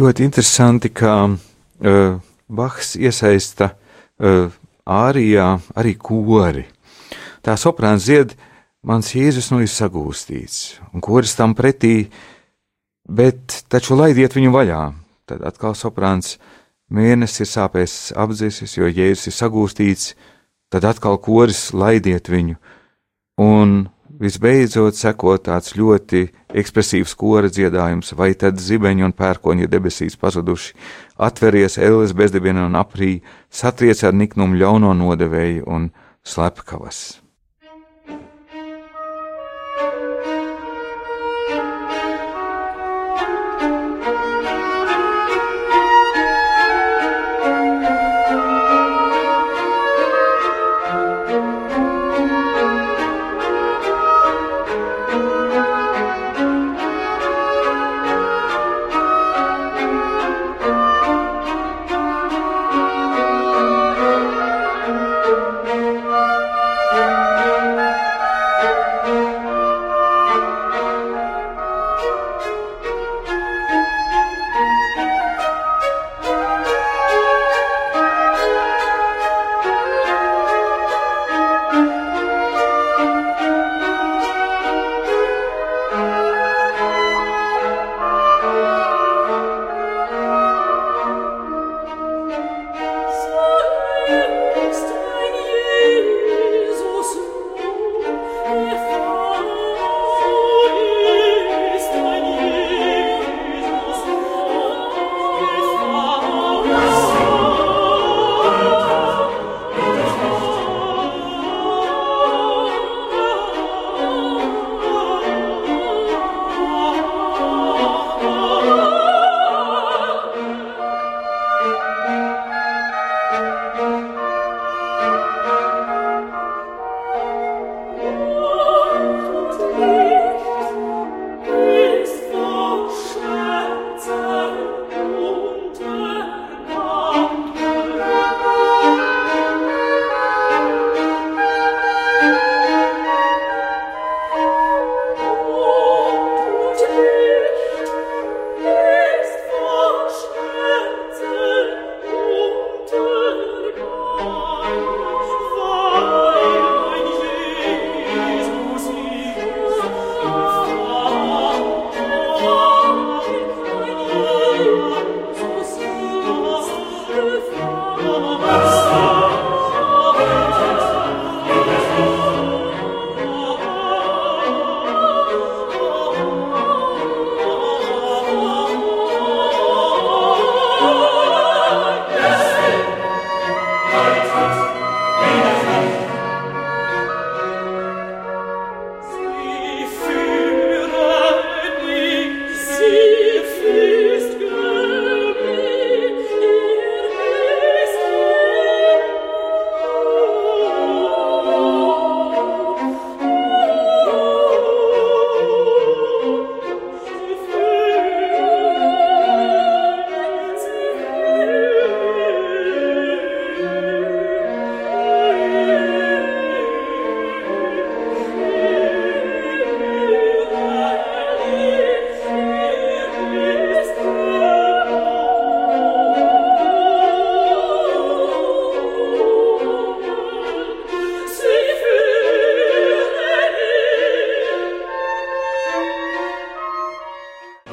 Speaker 2: Ļoti interesanti, ka uh, Bahs iesaista uh, ārijā arī kori. Tā soprāns zied, mans Jēzus nu ir sagūstīts, un koris tam pretī, bet taču laidiet viņu vaļā. Tad atkal soprāns mēnesis ir sāpēs apdzēsis, jo Jēzus ir sagūstīts, tad atkal koris laidiet viņu. Un visbeidzot seko tāds ļoti ekspresīvs kora dziedājums, vai tad zibeņi un pērkoņi debesīs pazuduši, atveries ēles bezdibiena un aprī, satriec ar niknumu ļauno nodevēju un slepkavas.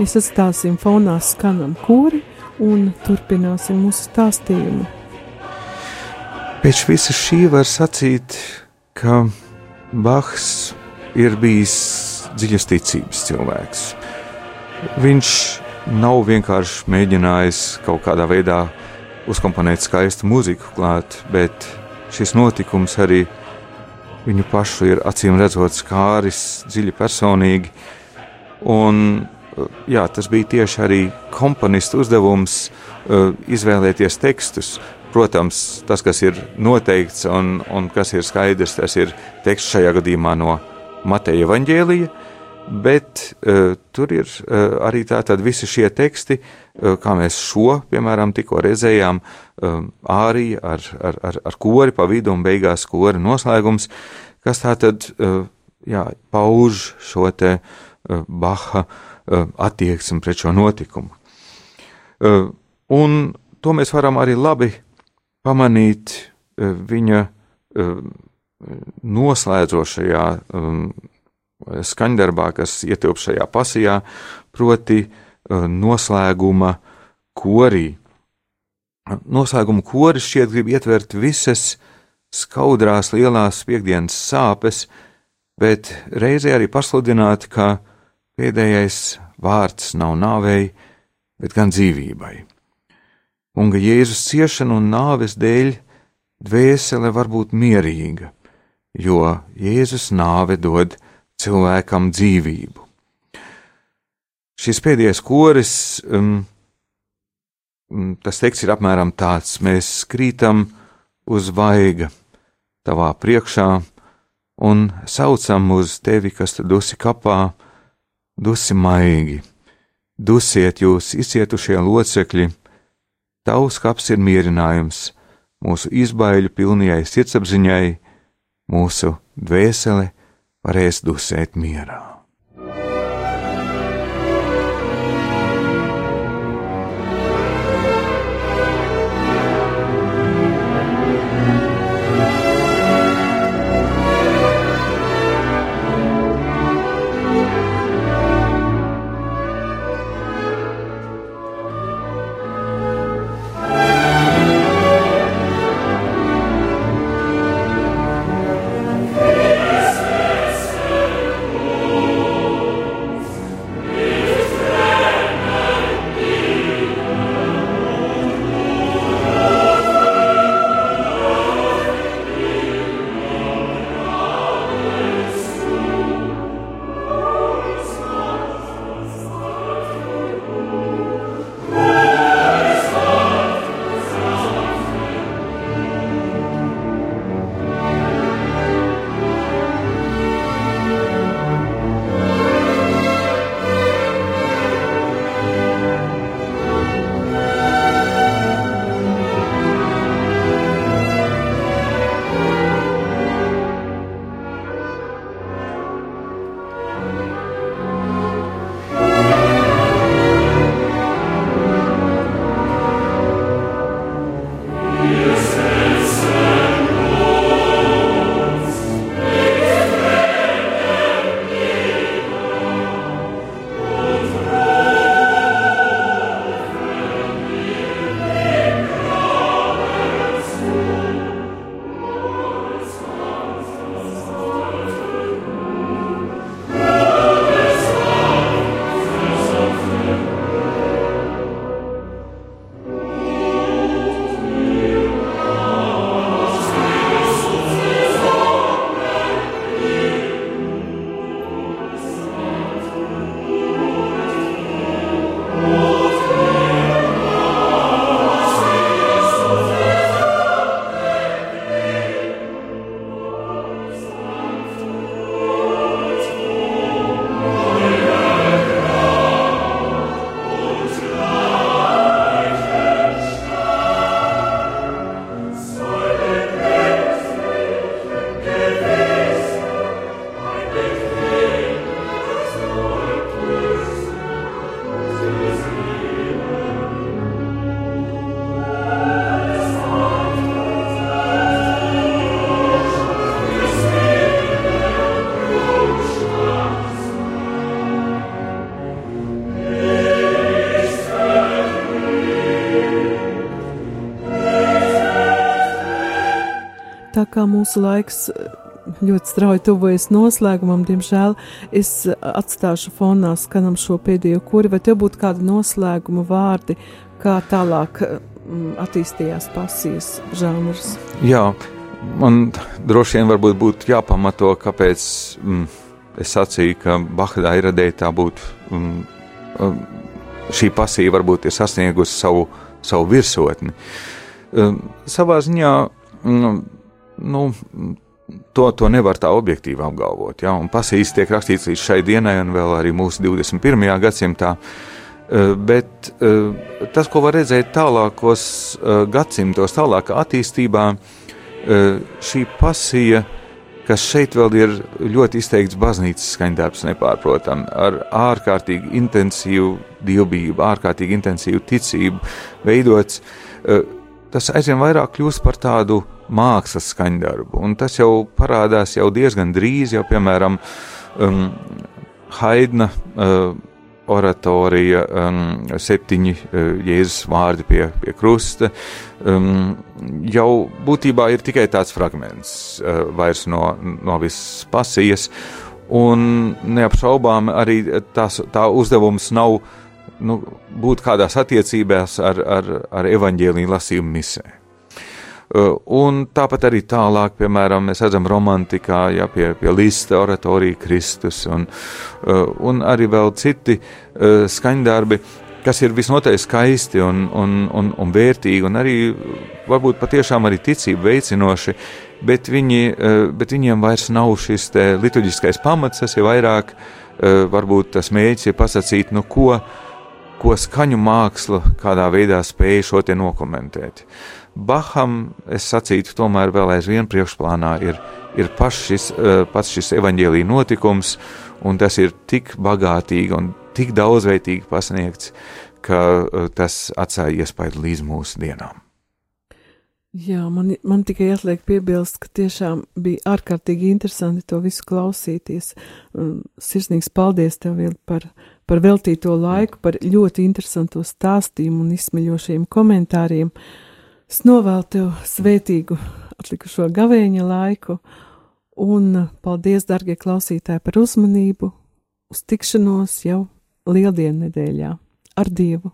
Speaker 1: Mēs atstāsim fonā skanam kori un turpināsim mūsu stāstījumu.
Speaker 2: Pēc visa šī var sacīt, ka Bahs ir bijis dziļas ticības cilvēks. Viņš nav vienkārši mēģinājis kaut kādā veidā uzkomponēt skaistu mūziku klāt, bet šis notikums arī viņu pašu ir acīm redzot skāris dziļi personīgi. Un jā, tas bija tieši arī komponistu uzdevums uh, izvēlēties tekstus. Protams, tas, kas ir noteikts un, un kas ir skaidrs, tas ir teksts šajā gadījumā no Mateja Vaņģēlija, bet uh, tur ir uh, arī tātad visi šie teksti, uh, kā mēs šo, piemēram, tikko redzējām, uh, ārī ar, ar, ar, ar kori pa vidu un beigās kori noslēgums, kas tātad, uh, jā, pauž šo te uh, Baha Uh, attieksmi pret šo notikumu. Uh, un to mēs varam arī labi pamanīt uh, viņa noslēdzošajā skaņdarbā, kas ietilpst šajā pasijā, proti noslēguma korī. Noslēguma koris šķiet grib ietvert visas skaudrās lielās piekdienas sāpes, bet reizē arī pasludināt, ka pēdējais vārds nav nāvei, bet gan dzīvībai. Un ka Jēzus ciešanu un nāves dēļ dvēsele var būt mierīga, jo Jēzus nāve dod cilvēkam dzīvību. Šis pēdējais koris, um, um tas teksts ir apmēram tāds: mēs krītam uz vaiga tavā priekšā un saucam uz tevi, kas tad dusi kapā, dusi maigi, dusiet jūs izcietušie locekļi, tavs kaps ir mierinājums. Mūsu izbaiļu pilnajai sirdsapziņai, mūsu dvēsele varēs dusēt mierā.
Speaker 1: Kā mūsu laiks eh, ļoti strauji tuvojas noslēgumam, diemžēl es atstāšu fonā skanam šo pēdējo kuri, vai tev būtu kādi noslēguma vārdi, kā tālāk mm, attīstījās pasijas žanrs?
Speaker 2: Jā, man droši vien varbūt būtu jāpamato, kāpēc mm, es sacīju, ka Bahdā ir radēja tā būtu, mm, šī pasija varbūt ir sasniegusi savu, savu virsotni. Mm, savā ziņā mm, nu, to, to nevar tā objektīvi apgalvot. Ja? Pasīs tiek rakstīts līdz šai dienai, un vēl arī mūsu 21. gadsimtā. E, bet e, tas, ko var redzēt tālākos e, gadsimtos, tālākā attīstībā, šī pasija, kas šeit vēl ir ļoti izteikts baznīcas skaņdarbs, nepārprotam, ar ārkārtīgi intensīvu dievbijību, ārkārtīgi intensīvu ticību veidots, tas aizvien vairāk kļūst par tādu mākslas skaņdarbu. Un tas jau parādās jau diezgan drīz, jau piemēram um, Haidna uh, oratorija, um, septiņi uh, Jēzus vārdi pie, pie krusta, um, jau būtībā ir tikai tāds fragments uh, vairs no, no visas pasijas, un neapšaubām arī tās, tā uzdevums nav nu, būt kādās attiecībās ar, ar, ar evaņģēlīju lasījumu misē. Uh, un tāpat arī tālāk, piemēram, mēs redzam romantikā, ja pie, pie Lista oratorija Kristus un, uh, un arī vēl citi uh, skaņdarbi, kas ir visnotaļ skaisti un, un, un, un vērtīgi un arī varbūt patiešām arī ticību veicinoši, bet, viņi, bet viņiem vairs nav šis liturģiskais pamats, tas ir vairāk, varbūt tas mēģis ir pasakīt, nu ko, ko skaņu māksla kādā veidā spēja šo te nokomentēt. Baham, es sacītu, tomēr vēl aizvien priekšplānā ir, ir šis, eh, pats šis evaņģēlīja notikums, un tas ir tik bagātīgi un tik daudzveidīgi pasniegts, ka eh, tas atstāja iespaidu līdz mūsu dienām.
Speaker 1: Jā, man, man tikai atliek piebilst, ka tiešām bija ārkārtīgi interesanti to visu klausīties. Sirsnīgs paldies tev vēl par, par veltīto laiku, par ļoti interesanto stāstījumu un izsmeļošiem komentāriem. Uh, Es novēlu tev svētīgu atlikušo gavēņa laiku, un paldies, darbie klausītāji, par uzmanību, uz tikšanos jau Lieldienu nedēļā ar Dievu!